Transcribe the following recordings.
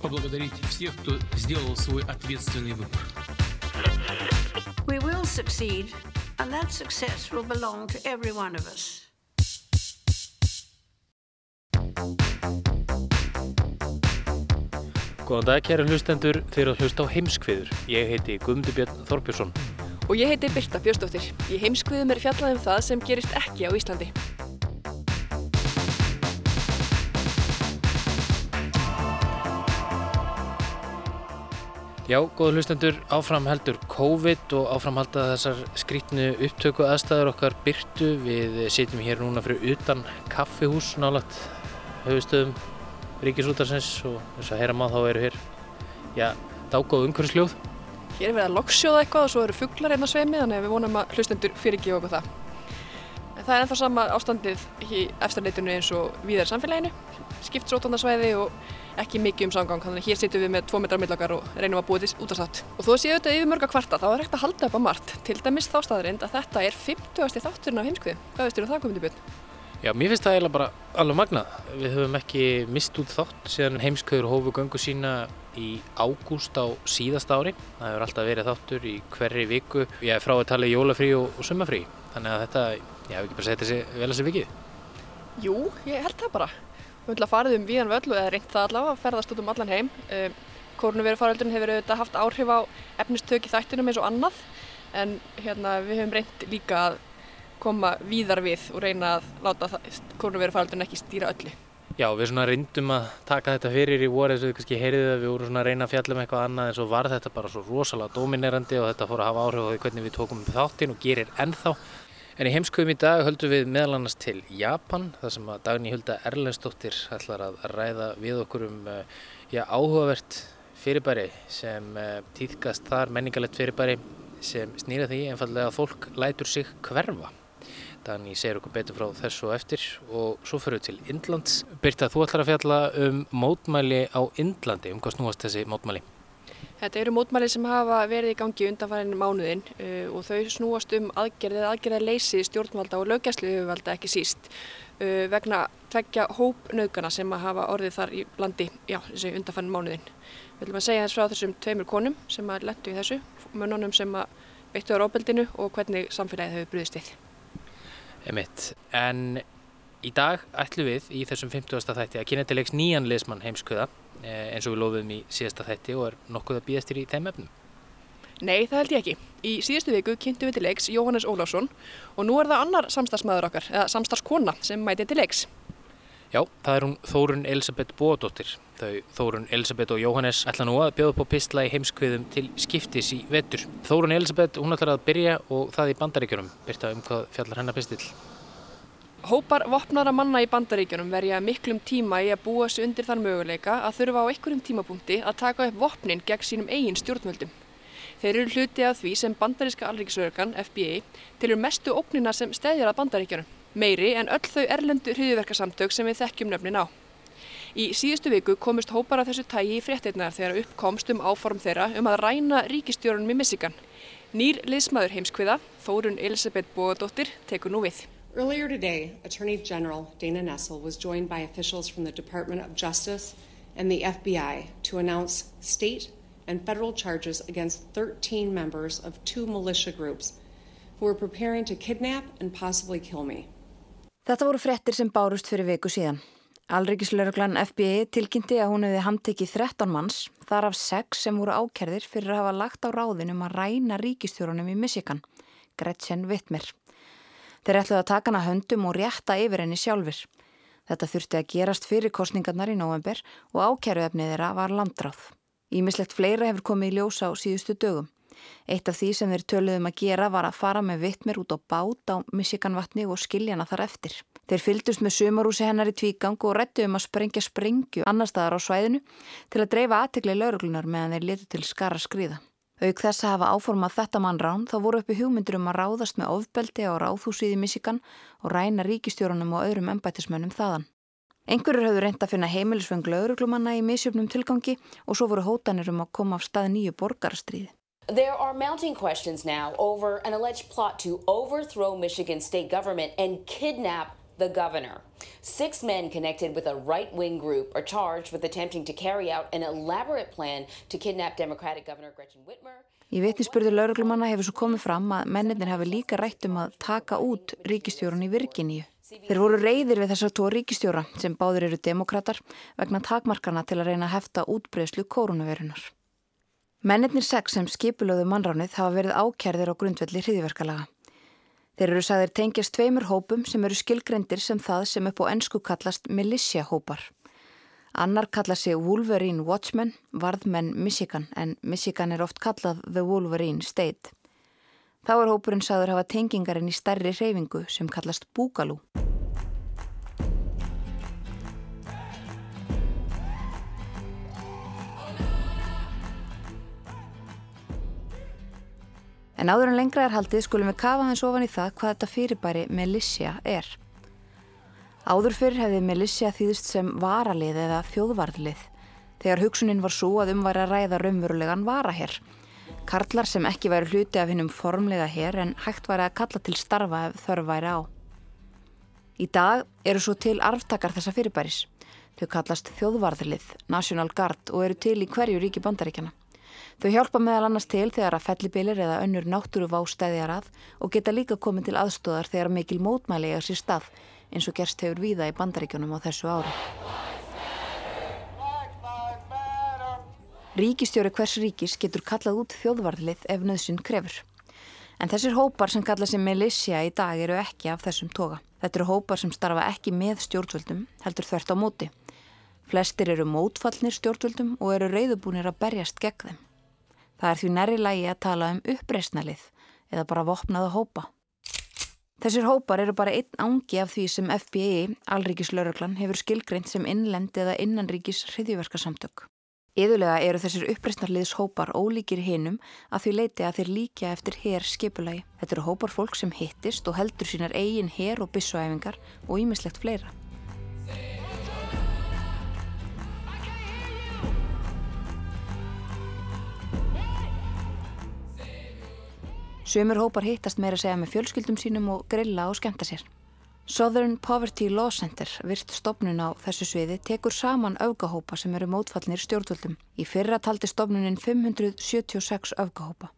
поблагодарить всех, кто сделал свой ответственный выбор. We will succeed, and that success will belong to every one of us. Góðan dag, kæra hlustendur, þeir að hlusta á heimskviður. Ég heiti Guðmundur Björn Þorbjörnsson. Og ég heiti Birta Björnsdóttir. Í heimskviðum er fjallað um það sem gerist ekki á Íslandi. Já, góða hlustendur, áfram heldur COVID og áfram halda þessar skrítnu upptöku aðstæður okkar byrtu. Við sitjum hér núna fyrir utan kaffihús nálat höfustöðum Ríkisútarsins og þess að heyra maður þá eru hér, já, dágóð umhverfisljóð. Hér er verið að lokksjóða eitthvað og svo eru fugglar hérna sveimi þannig að við vonum að hlustendur fyrirgefa okkur það. Það er ennþá sama ástandið í eftirleitinu eins og viðar samfélaginu, skipt sótóndarsvæði og ekki mikið um samgang, þannig að hér sitjum við með tvo metrar millakar og reynum að búa til út af þátt. Og þó séu þetta yfir mörga kvarta, þá er hægt að halda upp á margt, til dæmis þá staðrind að þetta er 50. þátturinn af heimskviði. Hvað veistur um það komið til byrjun? Já, mér finnst það eiginlega bara alveg magnað. Við höfum ekki mist út þátt síðan heimskauður hófu göngu sína í ágúst á síðasta ári. Það hefur alltaf verið þáttur í hverri viku. Ég er frá að tala í jólafrí og, og sumafrí, þannig að þetta, ég hef ekki bara sett þessi vel að sér vikið. Jú, ég held það bara. Við höfum farið um víðan völl og eða reynd það allavega að ferðast út um allan heim. Kórnuveru faraldurinn hefur auðvitað haft áhrif á efnistök í þættinum eins og annað en hérna, við höfum reynd líka að koma víðar við og reyna að láta kórnuveru faraldurinn ekki stýra öllu. Já, við reyndum að taka þetta fyrir í voru eins og við kannski heyriðu að við vorum að reyna að fjalla um eitthvað annað en svo var þetta bara svo rosalega dominerandi og þetta fór að hafa áhrif á því hvernig við tókum upp þáttinn og gerir ennþá. En í heimskuðum í dag höldum við meðal annars til Japan, þar sem að Dagný Hulda Erlendsdóttir ætlar að ræða við okkur um já, áhugavert fyrirbæri sem uh, týðkast þar menningalegt fyrirbæri sem snýra því einfallega að fólk lætur sig hverfa. Dagný segir okkur betur frá þessu og eftir og svo fyrir við til Indlands. Birta, þú ætlar að fjalla um mótmæli á Indlandi, um hvað snúast þessi mótmæli? Þetta eru mótmæli sem hafa verið í gangi undanfærin mánuðin uh, og þau snúast um aðgerðið aðgerðarleysi stjórnvalda og lögjæsluvalda ekki síst uh, vegna tveggja hópnauðgana sem hafa orðið þar í landi já, þessi undanfærin mánuðin. Við viljum að segja þess frá þessum tveimur konum sem að lendu í þessu, mönnunum sem að beittu á róbeldinu og hvernig samfélagið hefur brúðist við. Emitt, en í dag ætlum við í þessum 50. þætti að kynna til leiks nýjan leismann heimskuða eins og við lofuðum í síðasta þætti og er nokkuð að býðast þér í þeim efnum? Nei, það held ég ekki. Í síðustu viku kynntum við til leiks Jóhannes Ólásson og nú er það annar samstagsmaður okkar, eða samstagskona sem mæti til leiks. Já, það er hún Þórun Elisabeth Bóadóttir. Þau Þórun Elisabeth og Jóhannes ætla nú að bjóða upp á pistla í heimskviðum til skiptis í vetur. Þórun Elisabeth, hún ætlar að byrja og það í bandaríkjunum. Byrta um hvað fjallar hennar pistill. Hópar vopnara manna í bandaríkjunum verja miklum tíma í að búa sig undir þann möguleika að þurfa á einhverjum tímapunkti að taka upp vopnin gegn sínum eigin stjórnvöldum. Þeir eru hluti af því sem bandaríska alríkisverkan, FBI, tilur mestu ópnina sem stæðjar að bandaríkjunum, meiri en öll þau erlendu hriðverkasamtök sem við þekkjum nöfnin á. Í síðustu viku komist hópar af þessu tægi í fréttinnar þegar uppkomst um áform þeirra um að ræna ríkistjórunum í Michigan. Nýr liðsmaður heimskviða, Þórun Elisabeth Bóadóttir, tekur nú við. Earlier today, Attorney General Dana Nessel was joined by officials from the Department of Justice and the FBI to announce state and federal charges against 13 members of two militia groups who were preparing to kidnap and possibly kill me. Þetta voru frettir sem bárust fyrir viku síðan. Alrikiðslörglann FBI tilkynnti að hún hefði handtekið 13 manns, þar af 6 sem voru ákerðir fyrir að hafa lagt á ráðin um að ræna ríkistjórunum í Michigan, Gretchen Whitmer. Þeir ætluði að taka hana höndum og rétta yfir henni sjálfur. Þetta þurfti að gerast fyrir kostningarnar í november og ákjæruefnið þeirra var landráð. Ímislegt fleira hefur komið í ljósa á síðustu dögum. Eitt af því sem þeir töluðum að gera var að fara með vittmer út á bát á Michigan vatni og skilja hana þar eftir. Þeir fyldust með sumarúsi hennar í tvígang og rættu um að sprengja sprengju annar staðar á svæðinu til að dreifa aðtikli lauruglunar meðan þeir letu til skara skriða. Auk þess að hafa áformað þetta mannrán þá voru uppi hugmyndur um að ráðast með ofbeldi á ráðhúsið í Michigan og ræna ríkistjórunum og öðrum embætismönnum þaðan. Einhverjur hafðu reynd að finna heimilisvöng lauruglumanna í misjöfnum tilgangi og svo voru hótanir um að koma af stað nýju borgarstríði. There are mounting questions now over an alleged plot to overthrow Michigan state government and kidnap the governor. Six men connected with a right-wing group are charged with attempting to carry out an elaborate plan to kidnap Democratic Governor Gretchen Whitmer. Í vitnisspurðu lauruglumanna hefur svo komið fram að menninir hafi líka rætt um að taka út ríkistjórun í Virginíu. Þeir voru reyðir við þessar tvo ríkistjóra sem báður eru demokrater vegna takmarkana til að reyna að hefta útbreyslu kórunverunar. Mennirnir sex sem skipulöðu mannránið hafa verið ákjærðir á grundvelli hriðiverkalaga. Þeir eru sagðir tengjast tveimur hópum sem eru skilgrendir sem það sem upp á ennsku kallast militia hópar. Annar kalla sig Wolverine Watchmen, varðmenn Michigan, en Michigan er oft kallað The Wolverine State. Þá er hópurinn sagður hafa tengingarinn í stærri reyfingu sem kallast Búgalú. En áður en lengra er haldið skulum við kafa hans ofan í það hvað þetta fyrirbæri Melissa er. Áður fyrir hefði Melissa þýðist sem varalið eða þjóðvarðlið þegar hugsunin var svo að umværa ræða raunverulegan varaherr. Karlar sem ekki væri hluti af hinnum formlega herr en hægt væri að kalla til starfa ef þörf væri á. Í dag eru svo til arftakar þessa fyrirbæris. Þau kallast þjóðvarðlið, National Guard og eru til í hverju ríki bandaríkjana. Þau hjálpa meðal annars til þegar að fellibilir eða önnur náttúru vá stæðjar að og geta líka komið til aðstóðar þegar mikil mótmæli er sér stað eins og gerst hefur víða í bandaríkjunum á þessu ári. Ríkistjóri hvers ríkis getur kallað út þjóðvarðlið ef nöðsinn krefur. En þessir hópar sem kalla sig Melissa í dag eru ekki af þessum toga. Þetta eru hópar sem starfa ekki með stjórnvöldum, heldur þvert á móti. Flestir eru mótfallnir stjórnvöldum og eru reyðubúnir að berjast gegn þeim. Það er því næri lægi að tala um uppreysnalið eða bara vopnaða hópa. Þessir hópar eru bara einn ángi af því sem FBI, Alríkislauröglan, hefur skilgreint sem innlend eða innanríkis hriðjverkasamtök. Yðurlega eru þessir uppreysnarliðs hópar ólíkir hinnum að því leiti að þeir líka eftir hér skipulagi. Þetta eru hópar fólk sem hittist og heldur sínar eigin hér og bissuæfingar og ímislegt fleira. Sumur hópar hittast meira segja með fjölskyldum sínum og grilla og skemta sér. Southern Poverty Law Center, virt stopnun á þessu sviði, tekur saman öfgahópa sem eru mótfallnir stjórnvöldum. Í fyrra taldi stopnunin 576 öfgahópa.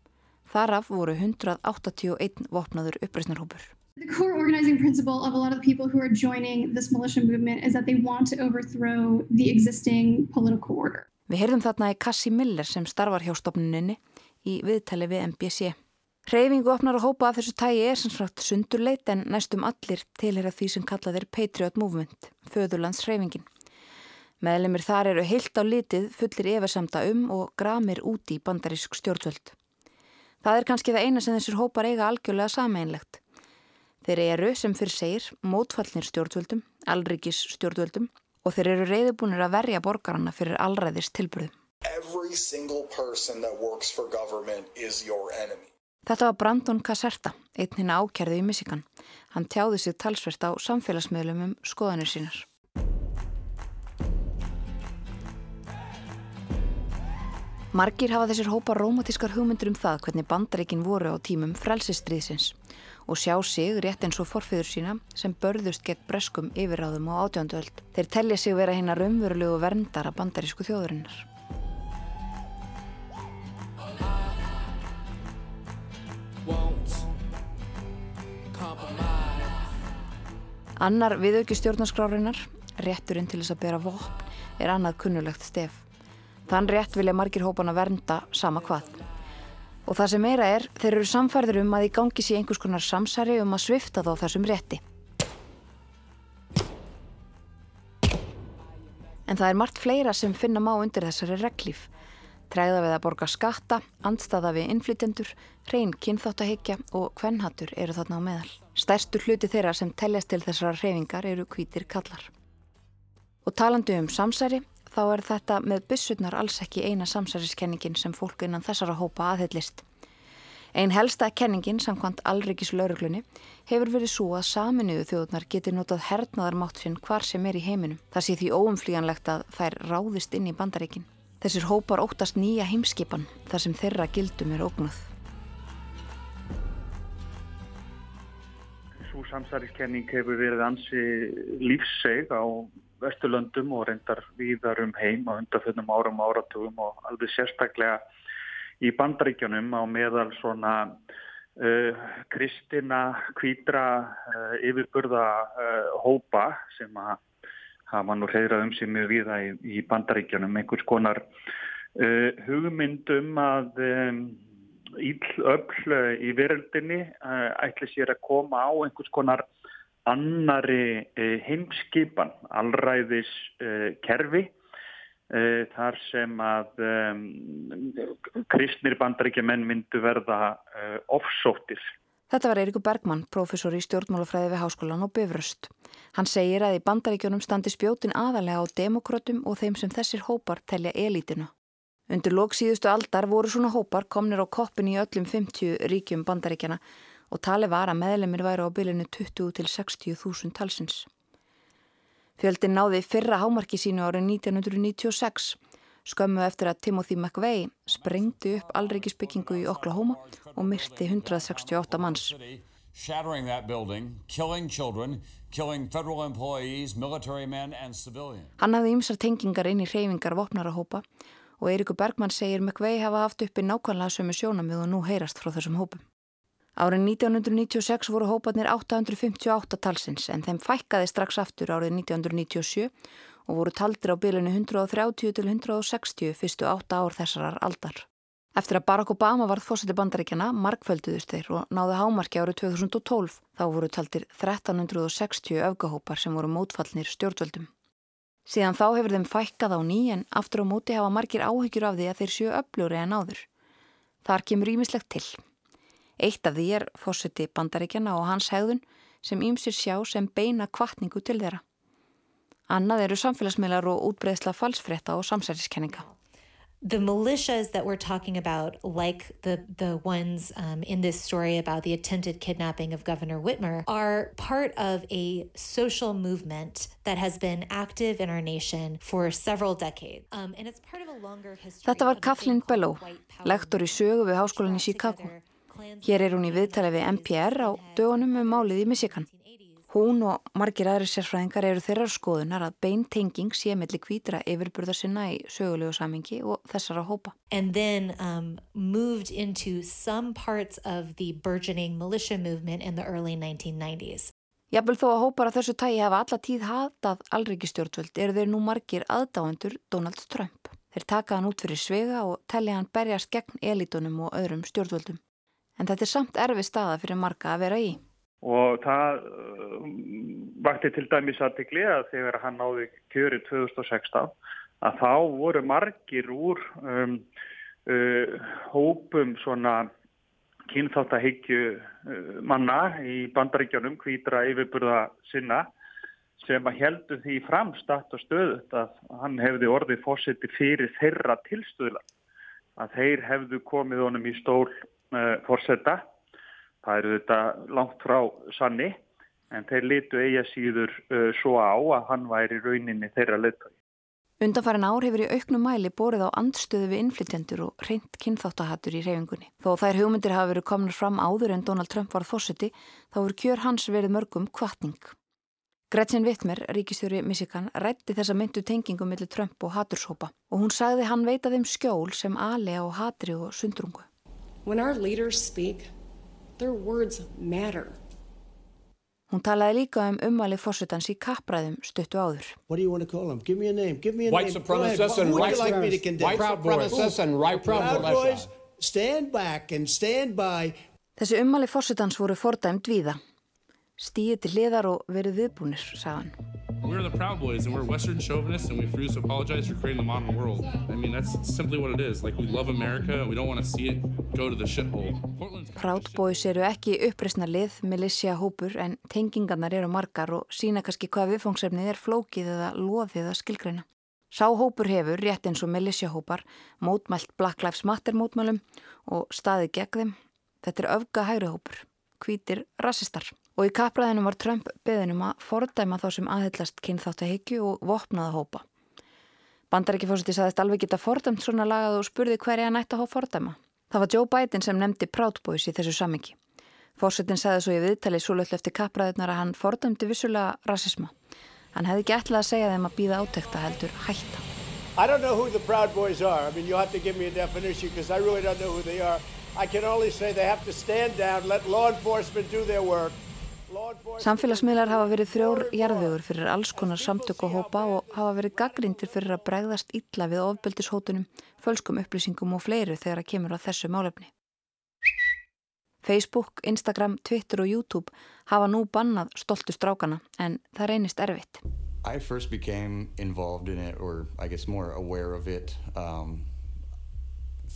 Þaraf voru 181 vopnaður uppreysnarhópur. The core organizing principle of a lot of the people who are joining this militia movement is that they want to overthrow the existing political order. Við heyrðum þarna í Cassie Miller sem starfar hjá stopnuninni í viðtali við MBC. Hreyfingu opnar að hópa af þessu tægi er sem sagt sundurleit en næstum allir tilhera því sem kallað er Patriot Movement, föðurlands hreyfingin. Meðlemið þar eru heilt á litið fullir eversamta um og gramir úti í bandarísk stjórnvöld. Það er kannski það eina sem þessir hópar eiga algjörlega sameinlegt. Þeir eru, sem fyrir segir, mótfallnir stjórnvöldum, alryggis stjórnvöldum og þeir eru reyðubúnir að verja borgarna fyrir allræðist tilbúðum. Þetta var Brandon Caserta, einn hinn ákjærðu í Michigan. Hann tjáði sig talsvert á samfélagsmiðlum um skoðanir sínar. Margir hafa þessir hópa rómatískar hugmyndur um það hvernig bandaríkin voru á tímum frelsistriðsins og sjá sig rétt eins og forfiður sína sem börðust gegn breskum yfirráðum á átjönduöld. Þeir tellja sig vera hérna raunverulegu verndara bandarísku þjóðurinnar. Annar viðauki stjórnarskrárinar, rétturinn til þess að bera vopn, er annað kunnulegt stef. Þann rétt vilja margir hópan að vernda sama hvað. Og það sem meira er, þeir eru samfærður um að í gangi sé einhvers konar samsari um að svifta þá þessum rétti. En það er margt fleira sem finna má undir þessari reglíf. Tregða við að borga skatta, andstaða við innflytjendur, reyn kynþáttahyggja og kvennhattur eru þarna á meðal. Stærstu hluti þeirra sem teljast til þessara hreyfingar eru kvítir kallar. Og talandi um samsæri, þá er þetta með bussurnar alls ekki eina samsæriskenningin sem fólk innan þessara hópa aðhellist. Einn helsta kenningin samkvæmt Alrikis lauruglunni hefur verið svo að saminuðu þjóðunar geti notað hernaðarmátt sinn hvar sem er í heiminum. Það sé því óumflíjanlegt að þær ráðist inn í bandaríkin. Þessir hópar óttast nýja heimskipan þar sem þeirra gildum er ógnuð. Svo samsæriskenning hefur verið ansi lífseg á Vesturlöndum og reyndar víðar um heim á undarföldnum árum áratugum og alveg sérstaklega í bandaríkjunum á meðal svona uh, kristina, kvítra, uh, yfirburða uh, hópa sem að hafa nú reyðrað um sig mjög viða í, í bandaríkjunum, einhvers konar hugmyndum að um, íll öll í veröldinni ætli sér að koma á einhvers konar annari heimskipan, allræðis kerfi Uh, þar sem að um, kristnir bandaríkjumenn myndu verða uh, offsóttir. Þetta var Eirikur Bergmann, professor í stjórnmálafræði við Háskólan og Bifröst. Hann segir að í bandaríkjunum standi spjótin aðalega á demokrátum og þeim sem þessir hópar telja elítinu. Undir lóksíðustu aldar voru svona hópar komnir á koppin í öllum 50 ríkjum bandaríkjana og tali var að meðlemið væri á bylinu 20 til 60 þúsund talsins. Fjöldin náði fyrra hámarki sínu árið 1996, skömmu eftir að Timothy McVeigh sprengdi upp allreikisbyggingu í Oklahoma og myrti 168 manns. Hann hafði ymsar tengingar inn í reyfingar vopnarahópa og Eirikur Bergman segir McVeigh hafa haft uppi nákvæmlega sömu sjónamið og nú heyrast frá þessum hópum. Árið 1996 voru hópanir 858 talsins en þeim fækkaði strax aftur árið 1997 og voru taldir á bylunu 130 til 160 fyrstu átta ár þessarar aldar. Eftir að Barack Obama varð fósiti bandaríkjana markfölduðust þeir og náði hámarki árið 2012 þá voru taldir 1360 öfgahópar sem voru mótfallnir stjórnvöldum. Síðan þá hefur þeim fækkað á ný en aftur á móti hafa margir áhyggjur af því að þeir séu öflúri en áður. Þar kemur ímislegt til. Eitt af því er fórseti bandaríkjana og hans hegðun sem ímsir sjá sem beina kvartningu til þeirra. Annað eru samfélagsmiðlar og útbreyðsla falsfrétta og samsæriskenninga. The militias that we're talking about, like the, the ones um, in this story about the attempted kidnapping of Governor Whitmer, are part of a social movement that has been active in our nation for several decades. Um, and it's part of a longer history Þetta var Kathleen Bellow, lektor í sögu við háskólinni Chicago. Hér er hún í viðtali við NPR á dögunum með um málið í Michigan. Hún og margir aðri sérfræðingar eru þeirrar skoðunar að beintenging sé melli kvítra yfirburðar sinna í sögulegu samingi og þessara hópa. And then um, moved into some parts of the burgeoning militia movement in the early 1990s. Jafnvel þó að hópar að þessu tægi hafa alla tíð hatað alreikistjórnvöld eru þeir nú margir aðdáendur Donald Trump. Þeir taka hann út fyrir svega og telli hann berjast gegn elitunum og öðrum stjórnvöldum en þetta er samt erfi staða fyrir marga að vera í. Og það uh, vakti til dæmis aðtikli að þegar hann náði kjöri 2016 að þá voru margir úr um, uh, hópum svona kynþáttahyggju uh, manna í bandaríkjónum hvítra yfirburða sinna sem að heldu því framstatt og stöðut að hann hefði orðið fórseti fyrir þeirra tilstöðla að þeir hefðu komið honum í stól uh, forsetta. Það eru þetta langt frá sanni en þeir litu eiga síður uh, svo á að hann væri rauninni þeirra leittói. Undanfærin ár hefur í auknum mæli borið á andstöðu við innflytjendur og reynd kynþáttahattur í reyfingunni. Þó þær hugmyndir hafa verið komnur fram áður en Donald Trump var fórseti þá voru kjör hans verið mörgum kvartning. Gretchen Wittmer, ríkistjóri Michigan, rætti þessa myndu tengingum millir Trump og haturshópa og hún sagði hann veita þeim skjól sem ali á hatri og sundrungu. When our leaders speak, their words matter. Hún talaði líka um umvali fórsetans í kappræðum stuttu áður. What do you want to call them? Give me a name. Give me a white name. Supremacists and right, like white supremacists and right Proud Boys, stand back and stand by. Þessi umvali fórsetans voru fordæmt víða. Stíði til hliðar og verið viðbúnir, sagðan. We're the Proud Boys and we're Western chauvinists and we refuse to apologize for creating the modern world. I mean, that's simply what it is. Like, we love America and we don't want to see it go to the shithole. Proud Boys eru ekki uppreisna lið, militia hópur, en tengingarnar eru margar og sína kannski hvað viðfóngsefnið er flókið eða loðið að skilgreina. Sá hópur hefur, rétt eins og militia hópar, mótmælt Black Lives Matter mótmælum og staðið gegn þeim. Þetta er öfga hægri hópur, hvítir rassistar. Og í kappræðinu var Trump beðinum að fordæma þá sem aðhyllast kynþáttahyggju og vopnaða hópa. Bandarækifósiti saðist alveg geta fordæmt svona lagað og spurði hverja hann ætti að hófa fordæma. Það var Joe Biden sem nefndi Proud Boys í þessu sammingi. Fórsetin saði svo í viðtali svo löll eftir kappræðunar að hann fordæmdi vissulega rasisma. Hann hefði ekki ætlað að segja þeim að býða átekta heldur hætta. I don't know who the Proud Boys are. I mean, you'll have to give me a definition because I really don't know who they are. I can only say they have to stand down, let law enforcement do their work. Samfélagsmiðlar hafa verið þrjór jarðvegur fyrir alls konar samtök og hópa og hafa verið gaggrindir fyrir að bregðast illa við ofbeldishótunum, fölskum upplýsingum og fleiru þegar að kemur á þessu málefni. Facebook, Instagram, Twitter og YouTube hafa nú bannað stoltu strákana en það reynist erfitt. I first became involved in it or I guess more aware of it um,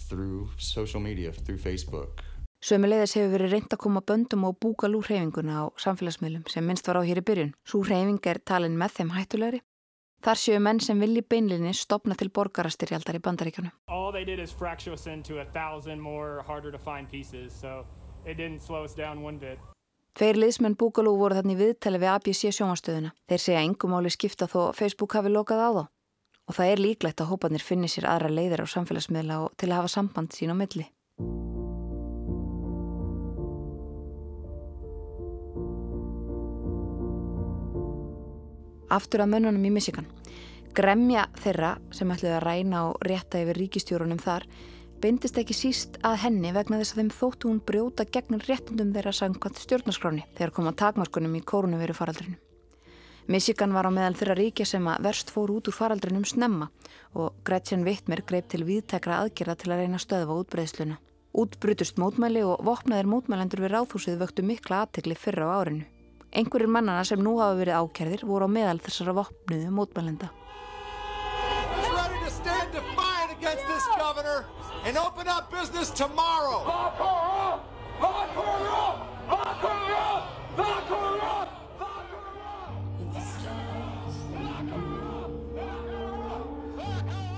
through social media, through Facebook. Sömulegðis hefur verið reynd að koma böndum og búka lúr hreyfinguna á samfélagsmiðlum sem minnst var á hér í byrjun. Svo hreyfing er talin með þeim hættulegri. Þar séu menn sem vilji beinlinni stopna til borgarastyrjaldar í bit. Tveir liðsmenn Búkalú voru þannig viðtali við ABC sjónastöðuna. Þeir segja engumáli skipta þó Facebook hafi lokað á þá. Og það er líklegt að hópanir finni sér aðra leiðir á samfélagsmiðla og til að hafa samband sín á milli. Aftur að mönnunum í Michigan. Gremja þeirra sem ætluði að ræna og rétta yfir ríkistjórunum þar beindist ekki síst að henni vegna þess að þeim þóttu hún brjóta gegn réttundum þeirra sangkvæmt stjórnarskráni þegar koma takmarskunum í kórunveru faraldrinu. Michigan var á meðal þeirra ríkja sem að verst fór út úr faraldrinum snemma og Gretchen Wittmer greip til viðtekra aðgerða til að reyna stöðva útbreyðsluna. Útbrutust mótmæli og vopnaðir mótmælendur við ráðhúsið vöktu mikla aðtegli fyrra á árinu. Einhverjir mannana sem nú hafa verið ákjærðir voru á meðal þessara vopnuðu mótmælenda.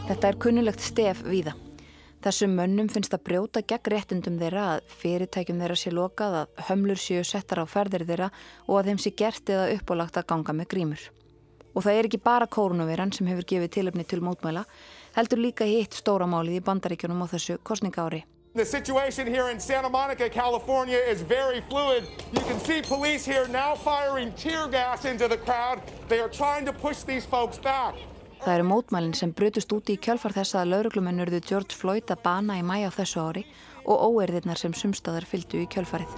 Þetta er kunnulegt stef víða. Þessum mönnum finnst að brjóta gegn réttundum þeirra að fyrirtækjum þeirra sé lokað, að hömlur séu settar á ferðir þeirra og að þeim sé gert eða uppálagt að ganga með grímur. Og það er ekki bara kórnuveran sem hefur gefið tilöfni til mótmæla, heldur líka hitt stóramálið í bandaríkjunum á þessu kostninga ári. The situation here in Santa Monica, California is very fluid. You can see police here now firing tear gas into the crowd. They are trying to push these folks back. Það eru mótmælinn sem brutust úti í kjálfar þess að lauruglumenn urðu George Floyd að bana í mæja á þessu ári og óerðirnar sem sumstaðar fylgdu í kjálfarið.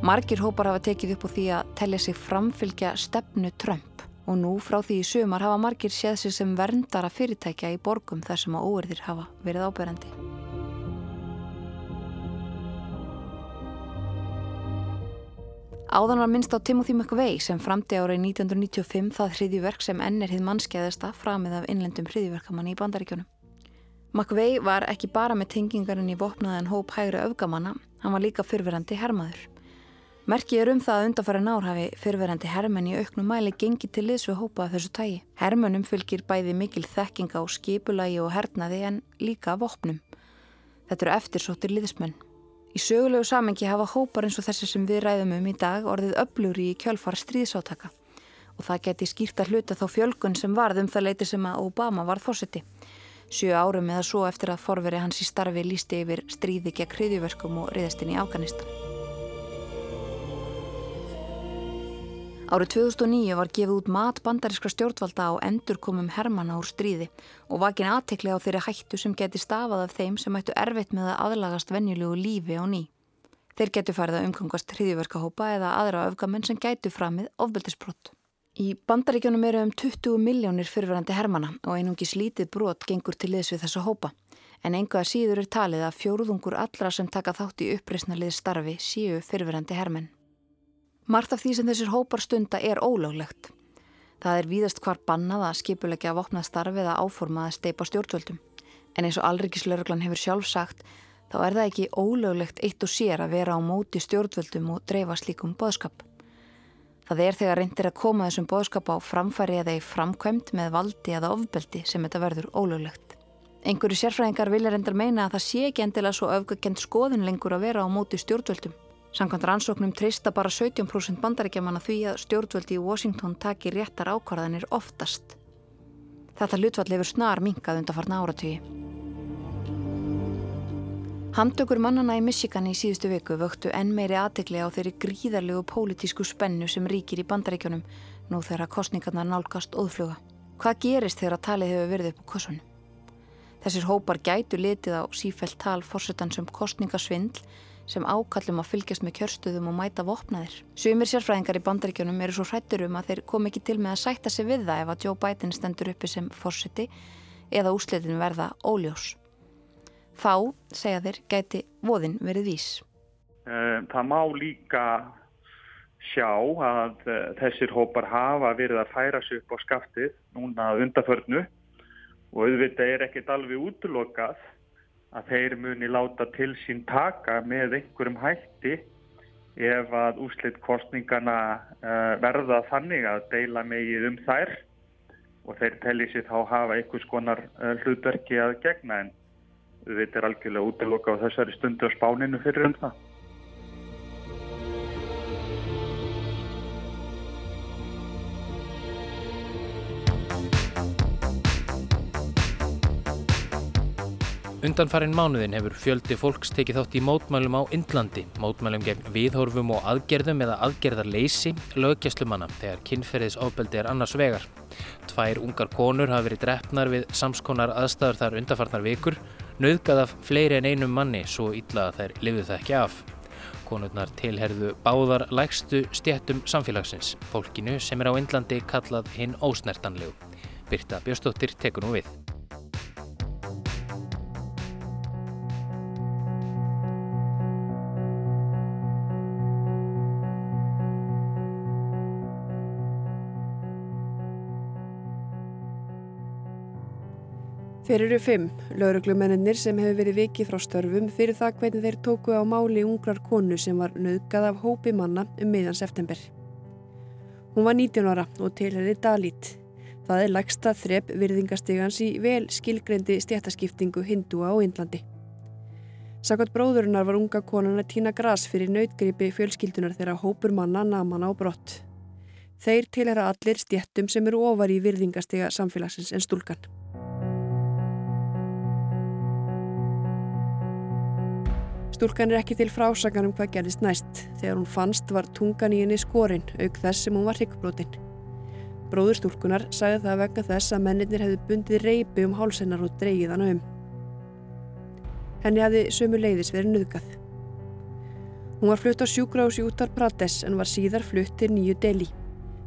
Margir hópar hafa tekið upp á því að tellja sig framfylgja stefnu Trump og nú frá því í sumar hafa margir séð sig sem verndara fyrirtækja í borgum þar sem að óerðir hafa verið áberandi. Áðan var minnst á Timothy McVeigh sem framti árið 1995 það hriðjverk sem enn er hið mannskeiðasta framið af innlendum hriðjverkamanni í bandaríkjónum. McVeigh var ekki bara með tengingarinn í vopnaðan hóp hægri öfgamanna, hann var líka fyrverandi hermaður. Merkið er um það að undarfæra nár hafi fyrverandi hermenn í auknum mæli gengið til liðs við hópa þessu tægi. Hermennum fylgir bæði mikil þekkinga á skipulagi og hernaði en líka vopnum. Þetta eru eftirsóttir liðsmenn. Í sögulegu samengi hafa hópar eins og þessi sem við ræðum um í dag orðið öflugri í kjálfar stríðsátaka og það geti skýrt að hluta þá fjölgun sem varð um það leiti sem að Obama varð fórseti. Sjö árum eða svo eftir að forveri hans í starfi lísti yfir stríði gegn hriðjuverkum og riðastinn í Afganistan. Árið 2009 var gefið út mat bandarískra stjórnvalda á endurkomum hermana úr stríði og vakin aðtekli á þeirri hættu sem geti stafað af þeim sem ættu erfitt með að aðlagast venjulegu lífi á ný. Þeir getu farið að umgangast hriðiverkahópa eða aðra öfgamenn sem gætu framið ofbeldisbrott. Í bandaríkjónum eru um 20 miljónir fyrfirandi hermana og einungi slítið brot gengur til liðs við þessa hópa. En enga síður er talið að fjóruðungur allra sem taka þátt í uppreysnalið starfi síu fyrfirandi hermenn. Margt af því sem þessir hópar stunda er ólöglegt. Það er víðast hvar bannað að skipulegja að vopna starfi eða áforma að steipa stjórnvöldum. En eins og Alrikislauruglan hefur sjálf sagt, þá er það ekki ólöglegt eitt og sér að vera á móti stjórnvöldum og dreifa slíkum boðskap. Það er þegar reyndir að koma þessum boðskap á framfæri eða í framkvæmt með valdi eða ofbeldi sem þetta verður ólöglegt. Einhverju sérfræðingar vilja reyndar meina að það sé ekki endilega svo öfgakent skoðin lengur að vera á móti stjórnvöldum. Samkvæmt rannsóknum treysta bara 17% bandaríkjaman að því að stjórnvöldi í Washington taki réttar ákvarðanir oftast. Þetta hlutfall hefur snar minkað undarfarna áratögi. Handtökur mannana í Michigan í síðustu viku vöktu enn meiri aðtegli á þeirri gríðarlegu pólitísku spennu sem ríkir í bandaríkjunum nú þegar kostningarnar nálgast óðfluga. Hvað gerist þegar talið hefur verið upp á kossunum? Þessir hópar gætu litið á sífælt tal fórsetans um kostningasvindl sem ákallum að fylgjast með kjörstöðum og mæta vopnaðir. Sumir sérfræðingar í bandaríkjunum eru svo hrættur um að þeir kom ekki til með að sætta sig við það ef að Joe Biden stendur uppi sem fórseti eða úslitin verða óljós. Þá, segja þeir, gæti voðin verið vís. Eh, það má líka sjá að eh, þessir hópar hafa verið að færa sig upp á skaftið núna undarförnu og auðvitað er ekkert alveg útlokað að þeir muni láta til sín taka með einhverjum hætti ef að úslitt kostningana uh, verða þannig að deila megið um þær og þeir telli sér þá hafa einhvers konar uh, hlutverki að gegna en Þetta er algjörlega útiloka á þessari stundu á spáninu fyrir um það. Undanfarinn mánuðin hefur fjöldi fólks tekið þátt í mótmælum á Indlandi, mótmælum gegn viðhorfum og aðgerðum eða aðgerðarleysi löggjastlumanna þegar kynferðisofbeldi er annars vegar. Tvær ungar konur hafa verið drefnar við samskonar aðstæður þar undanfarnar vikur nauðgað af fleiri en einum manni svo illa að þær lifðu það ekki af. Konurnar tilherðu báðar lægstu stjættum samfélagsins, fólkinu sem er á Indlandi kallað hinn ósnertanlegu. Birta Björnstóttir tekur nú við. Þeir eru fimm, lauruglumennir sem hefur verið vikið frá störfum fyrir það hvernig þeir tóku á máli ungrar konu sem var nöðgað af hópi manna um miðjan september. Hún var 19 ára og tilherði Dalit. Það er lægsta þrepp virðingastegans í vel skilgrendi stjættaskiptingu hindúa á Índlandi. Sakot bróðurinnar var unga konan að týna gras fyrir nautgripi fjölskyldunar þegar hópur manna naman á brott. Þeir tilherra allir stjættum sem eru ofar í virðingastega samfélagsins en stúlkan. Stúlkan er ekki til frásagan um hvað gerðist næst. Þegar hún fannst var tungan í henni skorinn, auk þess sem hún var hryggbrotinn. Bróður stúlkunar sagði það vegna þess að mennir hefði bundið reypi um hálsennar og dreigið hana um. Henni hefði sömu leiðis verið nöðgað. Hún var flutt á sjúkrahúsi út af Prates en var síðar flutt til nýju deli.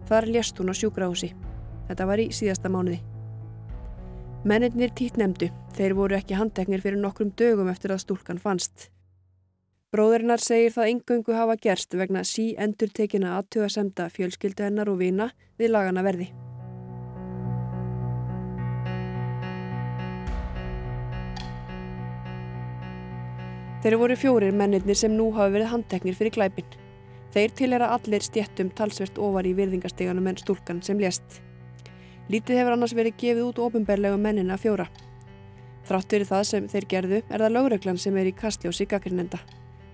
Þar lést hún á sjúkrahúsi. Þetta var í síðasta mánuði. Mennir títt nefndu. Þeir voru ekki handteknir fyrir nokkrum dögum eftir að stúlkan fannst. Bróðurinnar segir það engöngu hafa gerst vegna sí endur tekina aðtuga semta fjölskyldu hennar og vina við lagana verði. Þeir voru fjórir mennirnir sem nú hafa verið handteknir fyrir glæpin. Þeir tilera allir stjettum talsvert ofar í virðingasteganum en stúlkan sem lést. Lítið hefur annars verið gefið út ofinberlegu mennina fjóra. Þrátt verið það sem þeir gerðu er það lögreglan sem er í kastljósi gaggrinnenda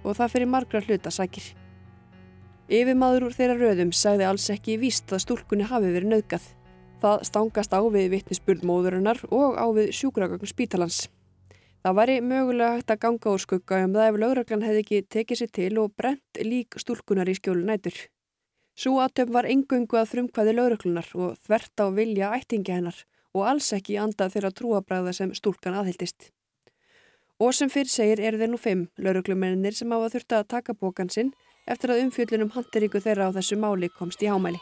og það fyrir margra hluta sækir. Yfirmaður úr þeirra röðum sagði alls ekki víst að stúlkunni hafi verið nauðgað. Það stangast á við vittnisspurð móðurinnar og á við sjúkragögn spítalans. Það væri mögulega hægt að ganga úr skugga um það ef lauraglan hefði ekki tekið sér til og brent lík stúlkunar í skjólu nætur. Svo aðtöfn var engöngu að frumkvæði lauraglunar og þvert á vilja ættingi hennar og alls ekki andað þeirra trúabræða sem stúlkan aðhildist. Og sem fyrir segir eru þeir nú fimm lauruglumennir sem hafa þurft að taka bókan sinn eftir að umfjöldunum handiríku þeirra á þessu máli komst í hámæli.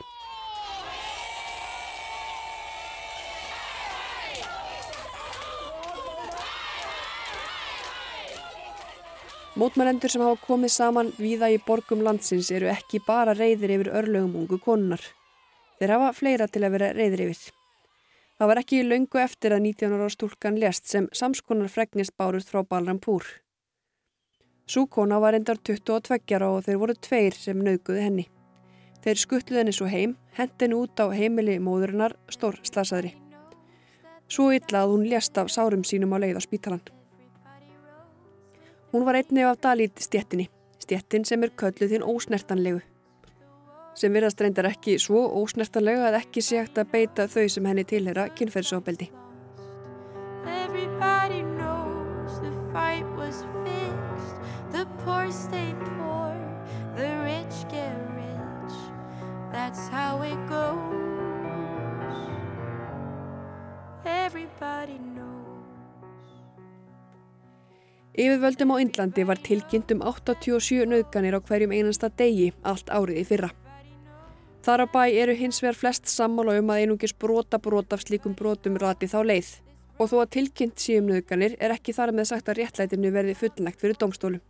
Mótmælendur sem hafa komið saman víða í borgum landsins eru ekki bara reyðir yfir örlögum ungu konunar. Þeir hafa fleira til að vera reyðir yfir. Það var ekki löngu eftir að 19 ára stúlkan lést sem samskonar fregnist bárust frá Balrampúr. Sú kona var endar 22 ára og þeir voru tveir sem naukuði henni. Þeir skutluði henni svo heim, hendin út á heimili móðurinnar stór slasaðri. Svo illa að hún lést af sárum sínum á leið á spítalan. Hún var einnig af Dalít stjettinni, stjettin sem er kölluð þinn ósnertanlegu. Sem virðast reyndar ekki svo ósnertanlega að ekki sé hægt að beita þau sem henni tilhera kynferðsóbeldi. Yfirvöldum á Indlandi var tilkynnt um 87 nauðganir á hverjum einasta degi allt árið í fyrra. Þar á bæ eru hins vegar flest sammála um að einungis brota brot af slíkum brotum rati þá leið og þó að tilkynnt síum nauðganir er ekki þar með sagt að réttlætinu verði fullnægt fyrir domstólum.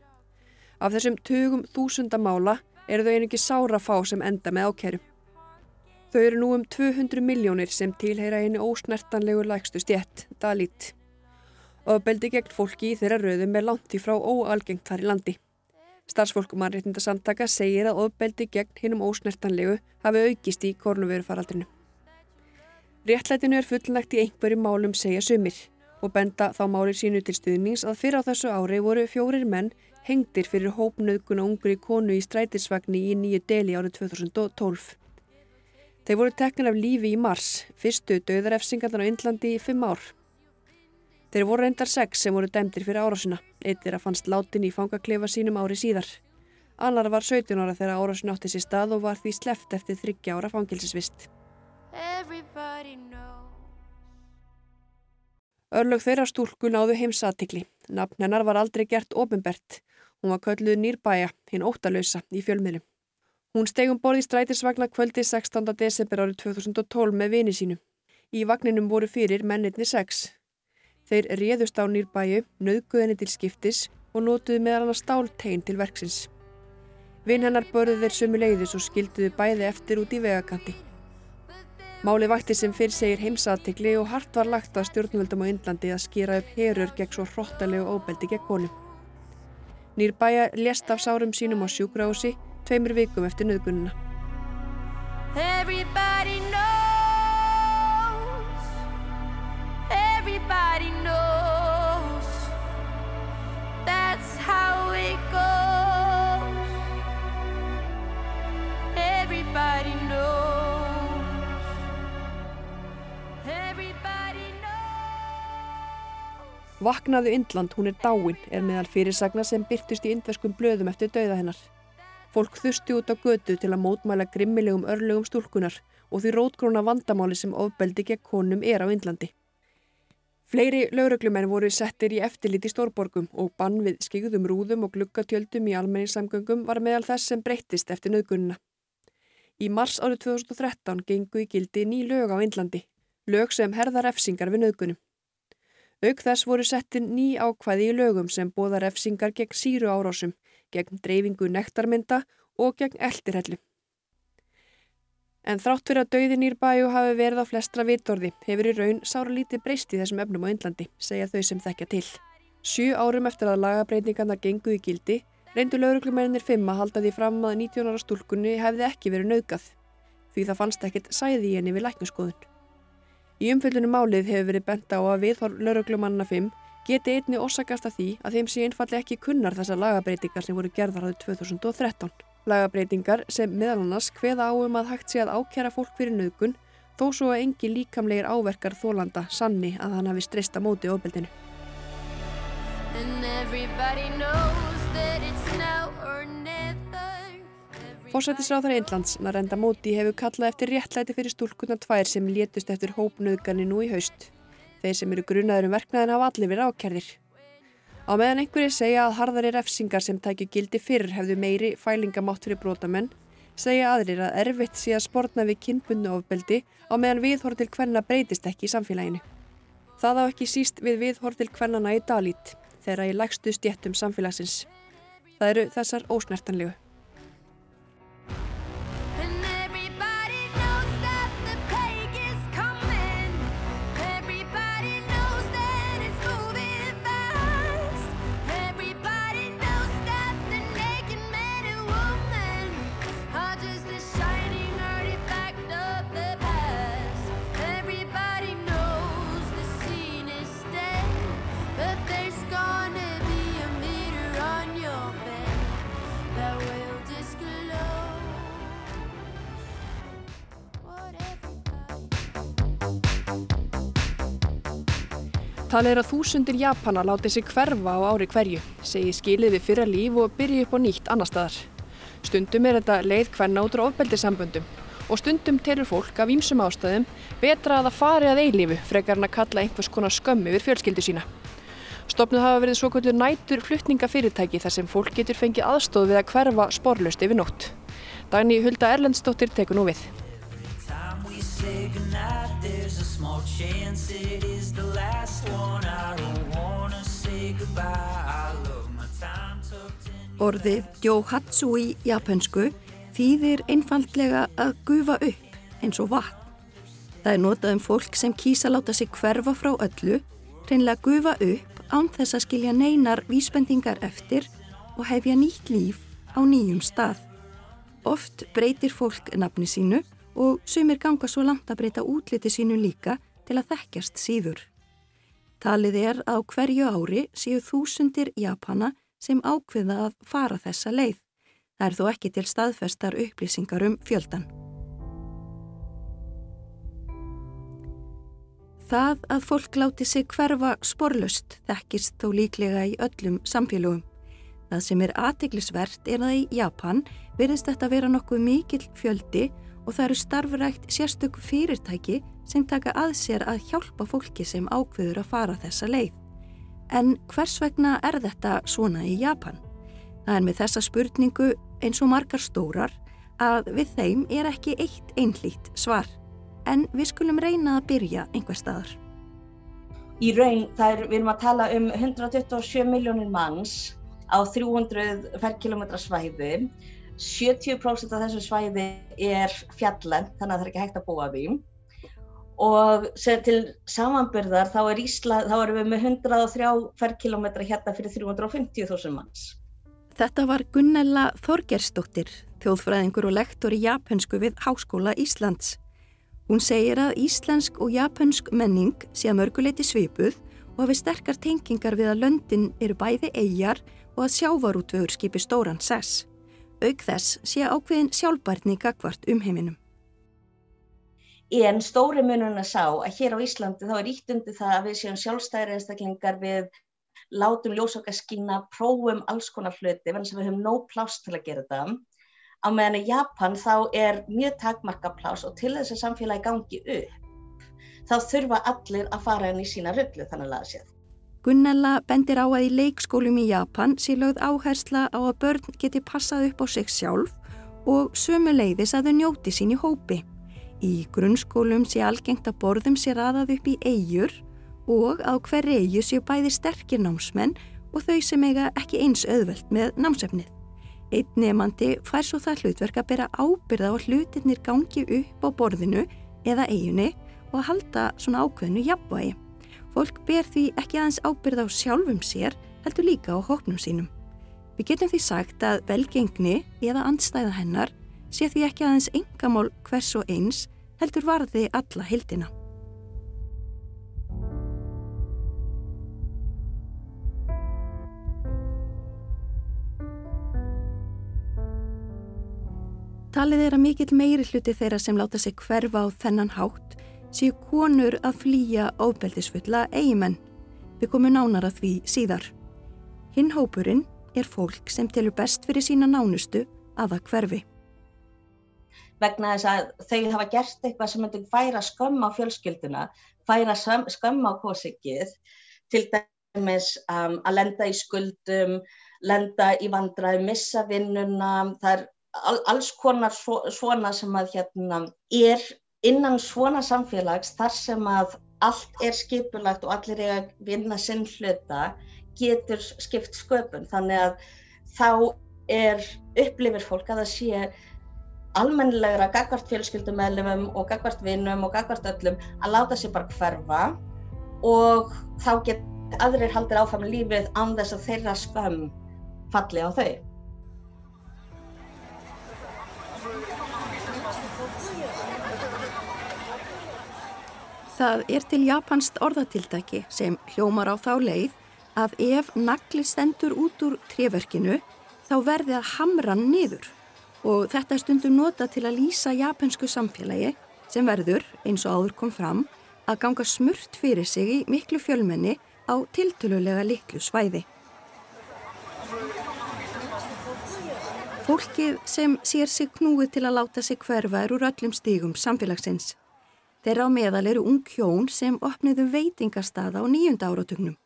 Af þessum tugum þúsunda mála eru þau einungis sára fá sem enda með ákerum. Þau eru nú um 200 miljónir sem tilheyra einu ósnertanlegu lægstu stjett, Dalit. Ofbeldi gegn fólki í þeirra röðum er langt í frá óalgengt þar í landi. Starfsfólk mannréttindasamtaka segir að ofbeldi gegn hinnum ósnertanlegu hafi aukist í kornuverufaraldrinu. Réttlætinu er fullnægt í einhverjum málum segja sumir og benda þá máli sínu til stuðnings að fyrir á þessu ári voru fjórir menn hengdir fyrir hópnauðguna ungri konu í strætisvagni í nýju deli árið 2012. Þeir voru teknin af lífi í mars, fyrstu döðarefsingarnar á Indlandi í fimm ár. Þeir voru reyndar sex sem voru dæmdir fyrir árásina. Eitt er að fannst látin í fangaklefa sínum ári síðar. Annar var 17 ára þegar árásin átti sér stað og var því sleft eftir 30 ára fangilsisvist. Örlög þeirra stúlku náðu heimsatikli. Nafn hennar var aldrei gert ofinbert. Hún var kölluð Nýrbæja, hinn óttalösa, í fjölmiðlum. Hún stegum borði strætisvagna kvöldi 16. desember árið 2012 með vini sínu. Í vagninum voru fyrir mennirni sex. Þeir réðust á Nýrbæju, nöðguð henni til skiptis og nótuðu meðal hann stáltegin til verksins. Vinn hennar börðu þeir sömu leiðis og skilduðu bæði eftir út í vegakanti. Máli vakti sem fyrir segir heimsatikli og hart var lagt að stjórnvöldum á Indlandi að skýra upp herur gegn svo hróttalegu óbeldi gegn konum. Nýrbæja lést af sárum sínum á sjúkrahúsi tveimur vikum eftir nöðgununa. Vaknaðu Indland, hún er dáin, er meðal fyrirsagna sem byrtust í indverskum blöðum eftir dauða hennar. Fólk þusti út á götu til að mótmæla grimmilegum örlögum stúlkunar og því rótgróna vandamáli sem ofbeldi gegn konum er á Indlandi. Fleiri lauruglumenn voru settir í eftirlit í stórborgum og bann við skigðum rúðum og gluggatjöldum í almenningssamgöngum var meðal þess sem breyttist eftir nöðgununa. Í mars árið 2013 gengu í gildi ný lög á Indlandi, lög sem herðar efsingar við nöðgunum. Auk þess voru settin ný ákvæði í lögum sem bóða refsingar gegn síru árásum, gegn dreifingu nektarmynda og gegn eldirhellu. En þrátt fyrir að dauðin ír bæju hafi verið á flestra vitorði hefur í raun sára lítið breyst í þessum efnum á Indlandi, segja þau sem þekkja til. Sjö árum eftir að lagabreitingarna gengu í gildi, reyndu lauruglumennir fimm að halda því fram að 19 ára stúlkunni hefði ekki verið nauðgað, því það fannst ekkit sæði í henni við læknaskoðun. Í umfyllunum málið hefur verið bent á að viðhorf lauruglumanna 5 geti einni orsakast að því að þeim sé einfallega ekki kunnar þessar lagabreitingar sem voru gerðar árið 2013. Lagabreitingar sem meðal annars hveða á um að hægt sé að ákjæra fólk fyrir nöðgun þó svo að engi líkamlegir áverkar þólanda sanni að hann hafi streysta móti ofbeldinu. Fórsættisráðar Einlands, Narenda Móti, hefur kallað eftir réttlæti fyrir stúlkunar tvær sem létust eftir hópnöðgani nú í haust. Þeir sem eru grunaður um verknæðin hafa allir verið ákjærðir. Á meðan einhverjir segja að harðari refsingar sem tækju gildi fyrr hefðu meiri fælingamátt fyrir brotamenn, segja aðrir að erfitt sé að sportna við kynbundu ofbeldi á meðan viðhorf til hvenna breytist ekki í samfélaginu. Það á ekki síst við viðhorf til hvennana í Dalít, þeirra í lægstu stjettum samfélagsins. Það eru þessar ósnertanlegu. Talið er að þúsundir Japana láti sig hverfa á ári hverju, segi skilið við fyrra líf og byrji upp á nýtt annar staðar. Stundum er þetta leið hvenna út á ofbeldisamböndum og stundum telur fólk af ýmsum ástæðum betra að það fari að eilífu frekar en að kalla einhvers konar skömm yfir fjölskyldu sína. Stopnuð hafa verið svo kvöldur nætur flutningafyrirtæki þar sem fólk getur fengið aðstóð við að hverfa sporlust yfir nótt. Dagni Hulda Erlendsdóttir tekur nú við. Orðið Johatsu í japansku þýðir einfaldlega að gufa upp eins og vatn. Það er notað um fólk sem kýsa láta sig hverfa frá öllu, hreinlega gufa upp án þess að skilja neinar vísbendingar eftir og hefja nýtt líf á nýjum stað. Oft breytir fólk nafni sínu og sumir ganga svo langt að breyta útliti sínu líka til að þekkjast síður. Talið er á hverju ári séu þúsundir Japana sem ákveða að fara þessa leið. Það er þó ekki til staðfestar upplýsingar um fjöldan. Það að fólk láti sig hverfa sporlust þekkist þó líklega í öllum samfélögum. Það sem er aðtiklisvert er að í Japan verðist þetta vera nokkuð mikill fjöldi og það eru starfrækt sérstök fyrirtæki sem taka að sér að hjálpa fólki sem ákveður að fara þessa leið. En hvers vegna er þetta svona í Japan? Það er með þessa spurningu eins og margar stórar að við þeim er ekki eitt einlít svar. En við skulum reyna að byrja einhver staðar. í raun, er, við erum að tala um 127 miljónir manns á 300 ferkilometra svæði. 70% af þessu svæði er fjallend, þannig að það er ekki hægt að búa því. Og til samanbyrðar þá, er Ísla, þá erum við með 103 ferkilometra hérna fyrir 350.000 manns. Þetta var Gunnella Þorgersdóttir, þjóðfræðingur og lektor í japansku við Háskóla Íslands. Hún segir að íslensk og japansk menning sé að mörguleiti svipuð og hafi sterkar tengingar við að löndin eru bæði eigjar og að sjávarútvögur skipi stóran sess. Auk þess sé ákveðin sjálfbærni gagvart um heiminum. En stóri munurinn að sá að hér á Íslandi þá er ítt undir það að við séum sjálfstæðri einstaklingar við látum ljósokka skína, prófum alls konar hluti, verðan sem við höfum nóg pláss til að gera þetta. Á meðan í Japan þá er mjög takmarka pláss og til þess að samfélagi gangi upp, þá þurfa allir að fara inn í sína rullu þannig að séð. Gunnella bendir á að í leikskólum í Japan sé lögð áhersla á að börn geti passað upp á sig sjálf og sömu leiðis að þau njóti sín í hópi. Í grunnskólum sé algengt að borðum sé raðað upp í eigjur og á hverri eigju séu bæði sterkir námsmenn og þau sem eiga ekki eins auðvelt með námsefnið. Einn nefandi fær svo það hlutverk að bera ábyrða á hlutirnir gangi upp á borðinu eða eiginni og halda svona ákveðinu jafnvægi. Fólk ber því ekki aðeins ábyrða á sjálfum sér, heldur líka á hóknum sínum. Við getum því sagt að velgengni eða andstæða hennar sé því ekki aðeins engamál hvers og eins, heldur varði alla hildina. Talið er að mikill meiri hluti þeirra sem láta sig hverfa á þennan hátt séu konur að flýja óbeldisfulla eigimenn. Við komum nánar að því síðar. Hinn hópurinn er fólk sem telur best fyrir sína nánustu að það hverfi. Vegna þess að þau hafa gert eitthvað sem myndi færa skömm á fjölskylduna, færa skömm á kósikið, til dæmis um, að lenda í skuldum, lenda í vandræði, missa vinnuna, það er al, alls konar svo, svona sem að hérna er innan svona samfélags þar sem að allt er skipulagt og allir eiga að vinna sinn hluta getur skipt sköpun þannig að þá er upplifir fólk að það sé almennilegra gagvart fjölskyldumæðlumum og gagvart vinnum og gagvart öllum að láta sér bara hverfa og þá get aðrir haldir áfram lífið án þess að þeirra skömm falli á þau. Það er til japanst orðatildæki sem hljómar á þá leið að ef nagli stendur út úr tréverkinu þá verði að hamra niður og þetta er stundum nota til að lýsa japansku samfélagi sem verður, eins og áður kom fram, að ganga smurt fyrir sig í miklu fjölmenni á tiltölulega litlu svæði. Fólkið sem sér sig knúið til að láta sig hverfa er úr öllum stígum samfélagsins. Þeirra á meðal eru ung hjón sem opniðu veitingastaða á nýjunda áratugnum.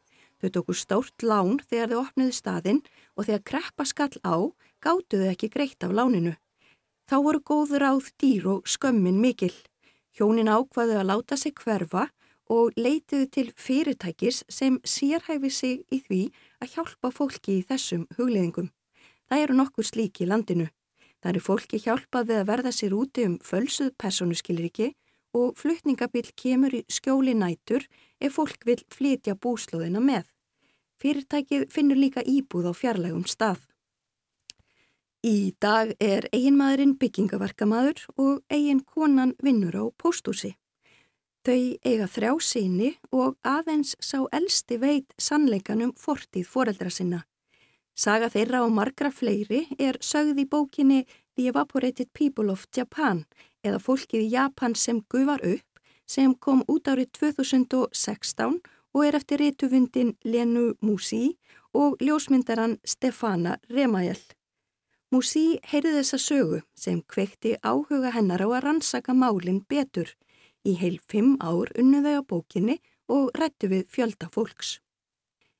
Þau tóku stórt lán þegar þau opniðu staðinn og þegar kreppa skall á gáttuðu ekki greitt af láninu. Þá voru góður áð dýr og skömmin mikil. Hjónin ákvaðu að láta sig hverfa og leitiðu til fyrirtækis sem sérhæfi sig í því að hjálpa fólki í þessum hugliðingum. Það eru nokkur slíki í landinu. Það eru fólki hjálpað við að verða sér úti um fölsuð personuskilriki og flutningabill kemur í skjóli nætur ef fólk vil flytja búslóðina með. Fyrirtækið finnur líka íbúð á fjarlægum stað. Í dag er eiginmaðurinn byggingaverkamaður og eigin konan vinnur á póstúsi. Þau eiga þrjá síni og aðeins sá elsti veit sannleikanum fortíð foreldra sinna. Saga þeirra og margra fleiri er sögð í bókinni The Evaporated People of Japan eða fólkið í Japan sem gufar upp sem kom út árið 2016 og er eftir reytuvundin Lenu Musi og ljósmyndaran Stefana Remael. Musi heyrði þessa sögu sem kvekti áhuga hennar á að rannsaka málinn betur. Í heil fimm ár unnu þau á bókinni og rættu við fjölda fólks.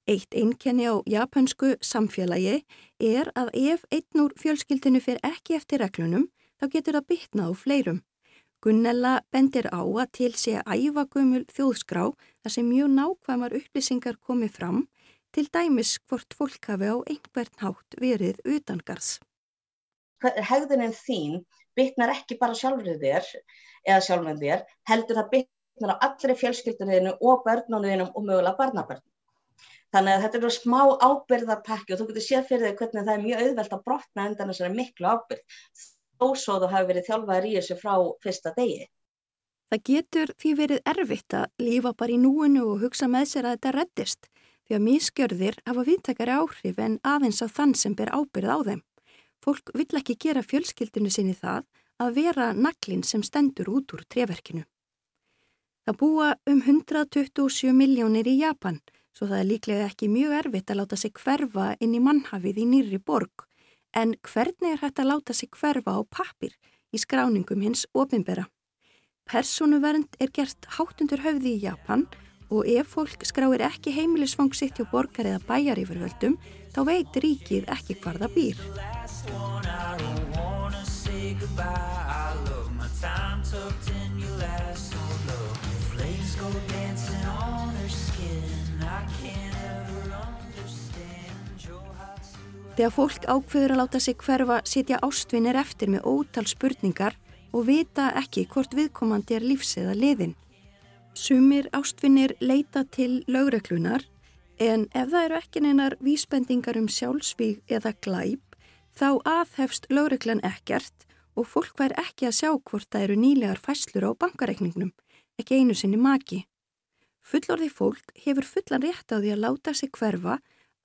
Eitt einkenni á japansku samfélagi er að ef einn úr fjölskyldinu fyrir ekki eftir reglunum þá getur það bytnað á fleirum. Gunnella bendir á að til sé æfagumul þjóðskrá þar sem mjög nákvæmar upplýsingar komi fram til dæmis hvort fólk hafi á einhvern hátt verið utangars. Hegðunin þín bytnar ekki bara sjálfur þér eða sjálfur þér, heldur það bytnar á allri fjölskylduninu og börnunum og mögulega barnabörn. Þannig að þetta er smá ábyrðarpakki og þú getur séð fyrir þig hvernig það er mjög auðvelt að brotna endan þessari miklu ábyrð þú hafi verið þjálfaður í þessu frá fyrsta degi. Það getur því verið erfitt að lífa bara í núinu og hugsa með sér að þetta reddist því að mískjörðir hafa viðtakari áhrif en aðeins á þann sem ber ábyrð á þeim. Fólk vill ekki gera fjölskyldinu sinni það að vera naglinn sem stendur út úr treverkinu. Það búa um 127 miljónir í Japan svo það er líklega ekki mjög erfitt að láta sig hverfa inn í mannhafið í nýri borg En hvernig er hægt að láta sig hverfa á pappir í skráningum hins ofinbera? Personuvernd er gert háttundur höfði í Japan og ef fólk skráir ekki heimilisfang sitt hjá borgar eða bæjar yfirvöldum þá veit ríkið ekki hvar það býr. Þegar fólk ákveður að láta sig hverfa sitja ástvinnir eftir með ótal spurningar og vita ekki hvort viðkomandi er lífseða liðin. Sumir ástvinnir leita til lögreglunar en ef það eru ekki neinar vísbendingar um sjálfsvíg eða glæp þá aðhefst lögreglan ekkert og fólk vær ekki að sjá hvort það eru nýlegar fæslur á bankareikningnum, ekki einu sinni maki. Fullorði fólk hefur fullan rétt á því að láta sig hverfa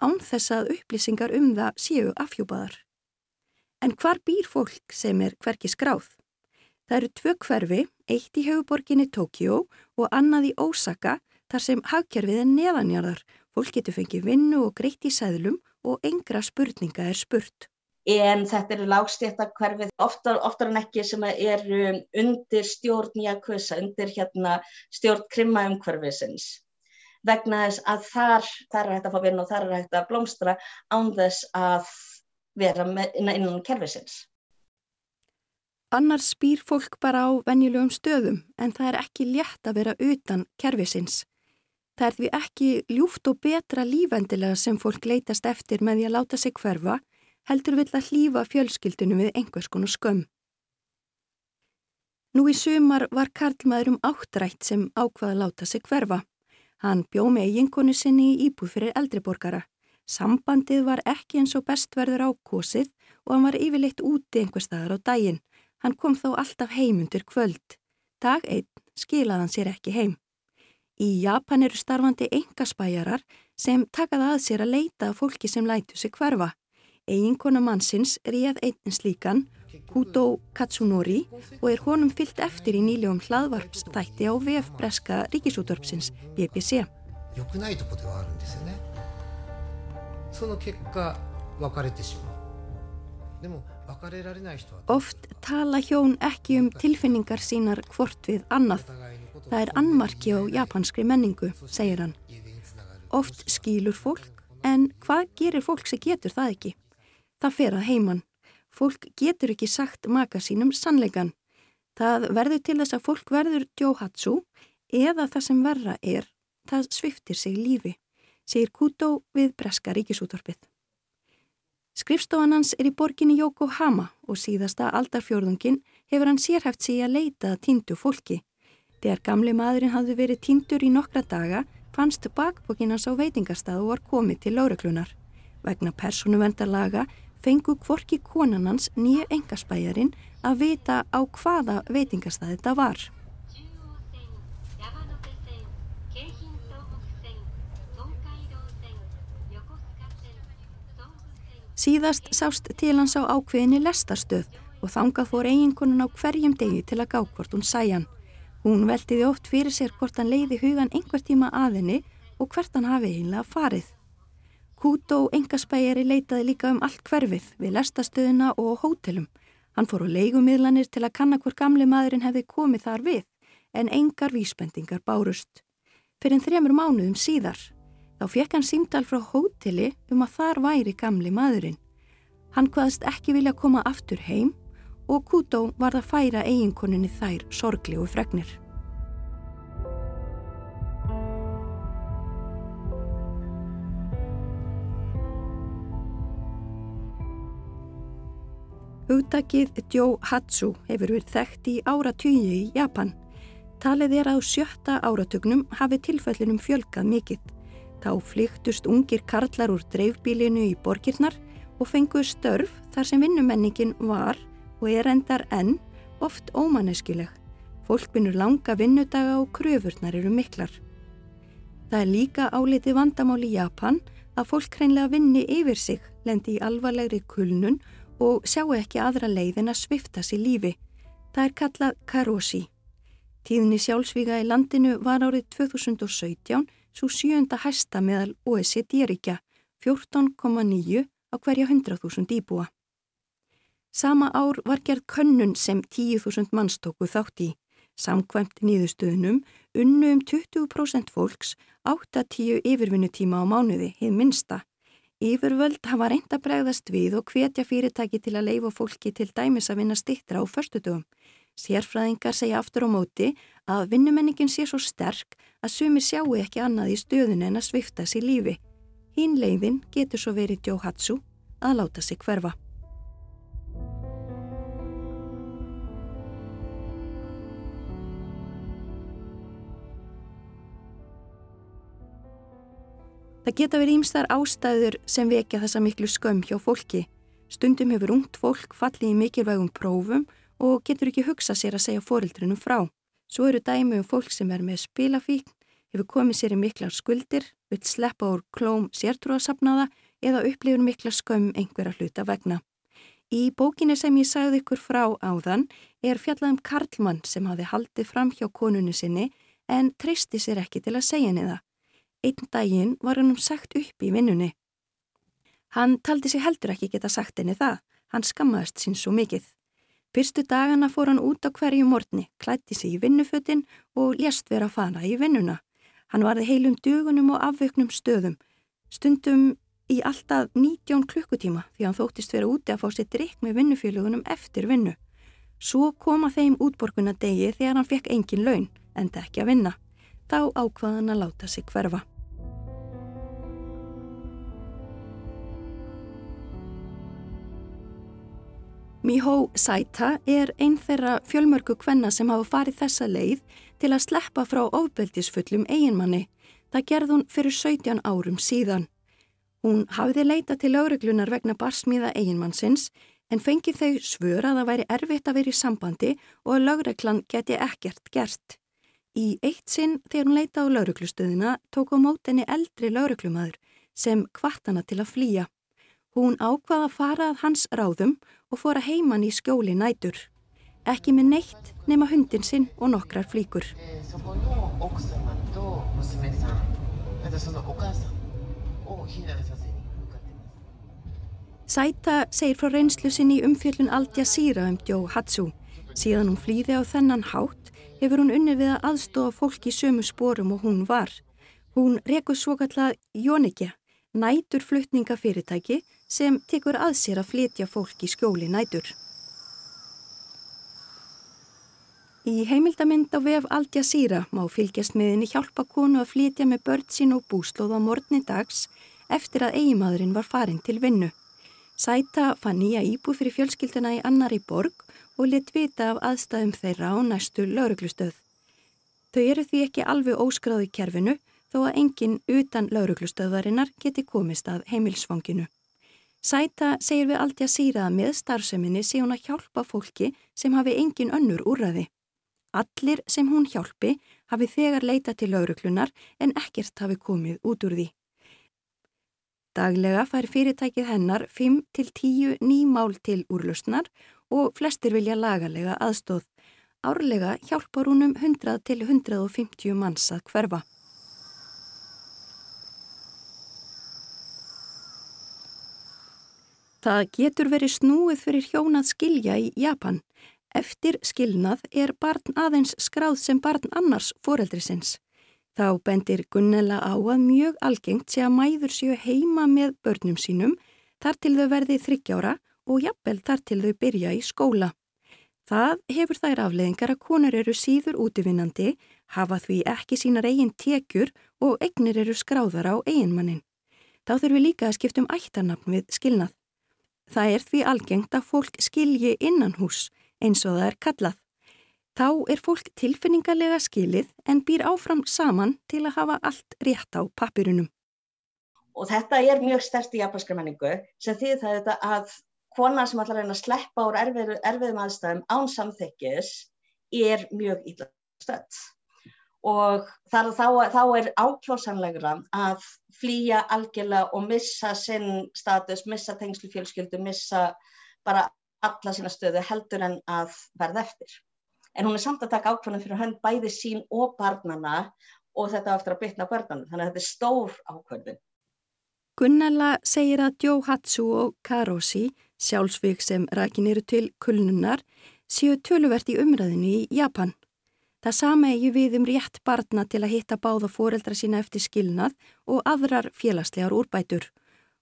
án þess að upplýsingar um það séu afhjúpaðar. En hvar býr fólk sem er hverki skráð? Það eru tvö hverfi, eitt í höfuborginni Tókjó og annað í Ósaka þar sem hagkerfið er neðanjarðar. Fólk getur fengið vinnu og greitt í sæðlum og engra spurninga er spurt. En þetta eru lágstétta hverfið oftar, oftar en ekki sem er undir stjórn Jakusa, undir hérna, stjórn krimma umhverfisins vegna þess að þar, þar er hægt að fá vinna og þar er hægt að blómstra án þess að vera með, innan kerfisins. Annars spýr fólk bara á venjulegum stöðum en það er ekki létt að vera utan kerfisins. Það er því ekki ljúft og betra lífendilega sem fólk leitast eftir með því að láta sig hverfa heldur vill að hlýfa fjölskyldunum við einhvers konar skömm. Nú í sumar var Karlmaður um áttrætt sem ákvaða láta sig hverfa. Hann bjó með eiginkonu sinni í íbúð fyrir eldriborgara. Sambandið var ekki eins og bestverður ákosið og hann var yfirleitt úti einhver staðar á daginn. Hann kom þó alltaf heimundur kvöld. Dag einn skilaði hann sér ekki heim. Í Japan eru starfandi engaspæjarar sem takaði að sér að leita fólki sem lætu sig hverfa. Eiginkona mannsins réð einn slíkan Hútó Katsunori og er honum fyllt eftir í nýlegum hlaðvarpsþætti á VF Breska Ríkisútvarpsins BBC. Oft tala hjón ekki um tilfinningar sínar hvort við annað. Það er annmarki á japanskri menningu, segir hann. Oft skýlur fólk, en hvað gerir fólk sem getur það ekki? Það fer að heiman. Fólk getur ekki sagt maka sínum sannleikan. Það verður til þess að fólk verður djóhatsu eða það sem verra er, það sviftir sig lífi, segir Kuto við Breska ríkisútorpið. Skrifstofan hans er í borginni Yokohama og síðasta aldarfjörðungin hefur hann sérhæft sig að leita týndu fólki. Þegar gamli maðurinn hafði verið týndur í nokkra daga fannst bakbókin hans á veitingastað og var komið til lauruklunar. Vegna persónuvendarlaga fengu kvorki konan hans nýju engaspæjarinn að vita á hvaða veitingastað þetta var. Síðast sást til hans á ákveðinni lestarstöð og þangað fór eiginkonan á hverjum degi til að gá hvort hún sæjan. Hún veltiði oft fyrir sér hvort hann leiði hugan einhver tíma að henni og hvert hann hafi einlega farið. Kútó engaspæjari leitaði líka um allt hverfið við lestastöðuna og hótelum. Hann fór á leigumiðlanir til að kanna hvort gamli maðurinn hefði komið þar við en engar vísbendingar bárust. Fyrir þremur mánuðum síðar þá fekk hann símdal frá hóteli um að þar væri gamli maðurinn. Hann hvaðast ekki vilja koma aftur heim og Kútó var að færa eiginkoninni þær sorglegu fregnir. Hugtakið Djóhatsu hefur verið þekkt í áratugi í Japan. Talið er að sjötta áratugnum hafi tilfællinum fjölgað mikill. Þá flyktust ungir karlar úr dreifbílinu í borgirnar og fenguð störf þar sem vinnumenningin var og er endar enn oft ómanneskileg. Fólk vinnur langa vinnudaga og kröfurnar eru miklar. Það er líka áliti vandamál í Japan að fólk hreinlega vinni yfir sig, lendi í alvarlegri kulnun og sjáu ekki aðra leið en að svifta sér lífi. Það er kallað karosi. Tíðinni sjálfsvíga í landinu var árið 2017 svo sjönda hæsta meðal OECD-ríkja 14,9 á hverja 100.000 íbúa. Sama ár var gerð könnun sem 10.000 manns tóku þátt í. Samkvæmt nýðustöðunum unnu um 20% fólks 8-10 yfirvinnutíma á mánuði, hið minsta. Yfirvöld hafa reynd að bregðast við og hvetja fyrirtæki til að leifa fólki til dæmis að vinna stittra á förstutugum. Sérfræðingar segja aftur á móti að vinnumenningin sé svo sterk að sumir sjáu ekki annað í stöðun en að svifta sér lífi. Hinn leiðin getur svo verið Djóhatsu að láta sig hverfa. Það geta verið ímstar ástæður sem vekja þessa miklu skömm hjá fólki. Stundum hefur ungt fólk fallið í mikilvægum prófum og getur ekki hugsa sér að segja fórildrunum frá. Svo eru dæmi um fólk sem er með spilafíkn, hefur komið sér í miklar skuldir, vill sleppa úr klóm sértrúasafnaða eða upplifur mikla skömm einhverja hluta vegna. Í bókinni sem ég sagði ykkur frá áðan er fjallað um Karlmann sem hafi haldið fram hjá konunni sinni en treysti sér ekki til að segja það. Einn daginn var hann um sagt upp í vinnunni. Hann taldi sig heldur ekki geta sagt henni það, hann skammaðist sín svo mikið. Fyrstu dagana fór hann út á hverju morgni, klætti sig í vinnufötin og lést vera að fara í vinnuna. Hann varði heilum dugunum og afvöknum stöðum, stundum í alltaf 19 klukkutíma því hann þóttist vera úti að fá sér drikk með vinnufélugunum eftir vinnu. Svo koma þeim útborguna degi þegar hann fekk engin laun, enda ekki að vinna. Þá ákvaðan að láta sig hverfa. Miho Saita er einn þeirra fjölmörgu kvenna sem hafa farið þessa leið til að sleppa frá ofbeldisfullum eiginmanni. Það gerð hún fyrir 17 árum síðan. Hún hafiði leita til lögreglunar vegna barsmíða eiginmannsins en fengi þau svör að það væri erfitt að vera í sambandi og að lögreglan geti ekkert gert. Í eitt sinn þegar hún leita á lögreglustöðina tók á mótenni eldri lögreglumadur sem kvartana til að flýja. Hún ákvaða að fara að hans ráðum og fóra heiman í skjóli nætur. Ekki með neitt nema hundin sinn og nokkrar flíkur. Saita segir frá reynslu sinni í umfjöllun Aldja Sýra um Djó Hatsu. Síðan hún flýði á þennan hátt hefur hún unni við að aðstofa fólk í sömu sporum og hún var. Hún rekuð svo kallað Jónikja, næturflutningafyrirtæki sem tekur að sér að flytja fólk í skjóli nætur. Í heimildamind á vef Al Jazeera má fylgjast með henni hjálpa konu að flytja með börn sín og búslóð á morgni dags eftir að eigimadurinn var farin til vinnu. Sæta fann nýja íbú fyrir fjölskylduna í annari borg og lit vita af aðstæðum þeirra á næstu lauruglustöð. Þau eru því ekki alveg óskráði kerfinu þó að enginn utan lauruglustöðvarinnar geti komist að heimilsfanginu. Sæta segir við aldrei að síra að með starfseminni sé hún að hjálpa fólki sem hafi engin önnur úrraði. Allir sem hún hjálpi hafi þegar leita til lauruglunar en ekkert hafi komið út úr því. Daglega fær fyrirtækið hennar 5-10 ný mál til úrlustnar og flestir vilja lagalega aðstóð. Árlega hjálpar hún um 100-150 manns að hverfa. Það getur verið snúið fyrir hjón að skilja í Japan. Eftir skilnað er barn aðeins skráð sem barn annars foreldrisins. Þá bendir Gunnela á að mjög algengt sé að mæður séu heima með börnum sínum þar til þau verði þryggjára og jafnvel þar til þau byrja í skóla. Það hefur þær afleðingar að konur eru síður útivinnandi, hafa því ekki sínar eigin tekjur og eignir eru skráðar á eiginmannin. Þá þurfum líka að skiptum ættarnafn við skilnað. Það er því algengt að fólk skilji innan hús eins og það er kallað. Þá er fólk tilfinningarlega skilið en býr áfram saman til að hafa allt rétt á pappirunum. Og þetta er mjög stert í japanskri menningu sem þýðir það þetta að kona sem að reyna að sleppa úr erfið, erfiðum aðstæðum án samþykkis er mjög illa stödd. Og þar, þá, þá er ákjósanlegra að flýja algjörlega og missa sinn status, missa tengslu fjölskyldu, missa bara alla sína stöðu heldur en að verða eftir. En hún er samt að taka ákvörðan fyrir hönd bæði sín og barnana og þetta aftur að bytna barnana. Þannig að þetta er stór ákvörðun. Gunnela segir að Johatsu og Karoshi, sjálfsvík sem rækin eru til kulnunar, séu töluvert í umræðinu í Japan. Það sama eigi við um rétt barna til að hitta báða foreldra sína eftir skilnað og aðrar félagslegar úrbætur.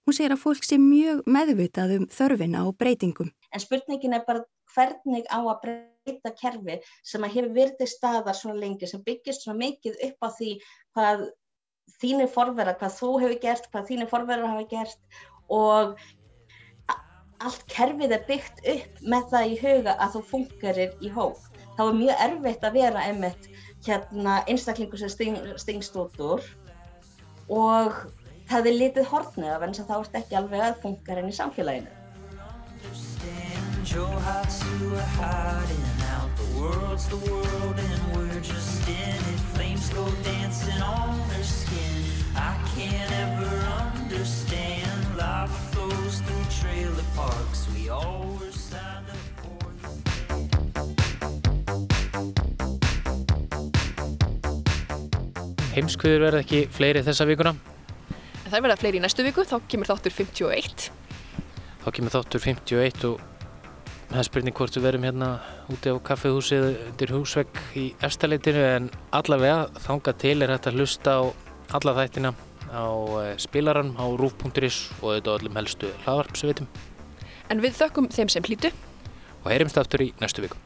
Hún segir að fólk sé mjög meðvitað um þörfina og breytingum. En spurningin er bara hvernig á að breyta kerfi sem að hefur verið staðar svona lengi, sem byggist svona mikið upp á því hvað þínir forverðar, hvað þú hefur gert, hvað þínir forverðar hafa gert og allt kerfið er byggt upp með það í huga að þú fungerir í hóp. Þá er mjög erfitt að vera einmitt hérna, einstaklingu sem sting, stingst út úr og það er litið hortnið af eins að þá ert ekki alveg að fungera inn í samfélaginu. Heimskviður verða ekki fleiri þessa vikuna. Það verða fleiri í næstu viku, þá kemur þáttur 51. Þá kemur þáttur 51 og það er spurning hvort við verum hérna úti á kaffehúsið undir húsvegg í efstaleitinu en allavega þanga til er hægt að hlusta á alla þættina á eh, spilaran á rúf.is og auðvitað á öllum helstu hlaðvarpsveitum En við þökkum þeim sem hlýtu. og heyrimst aftur í næstu viku.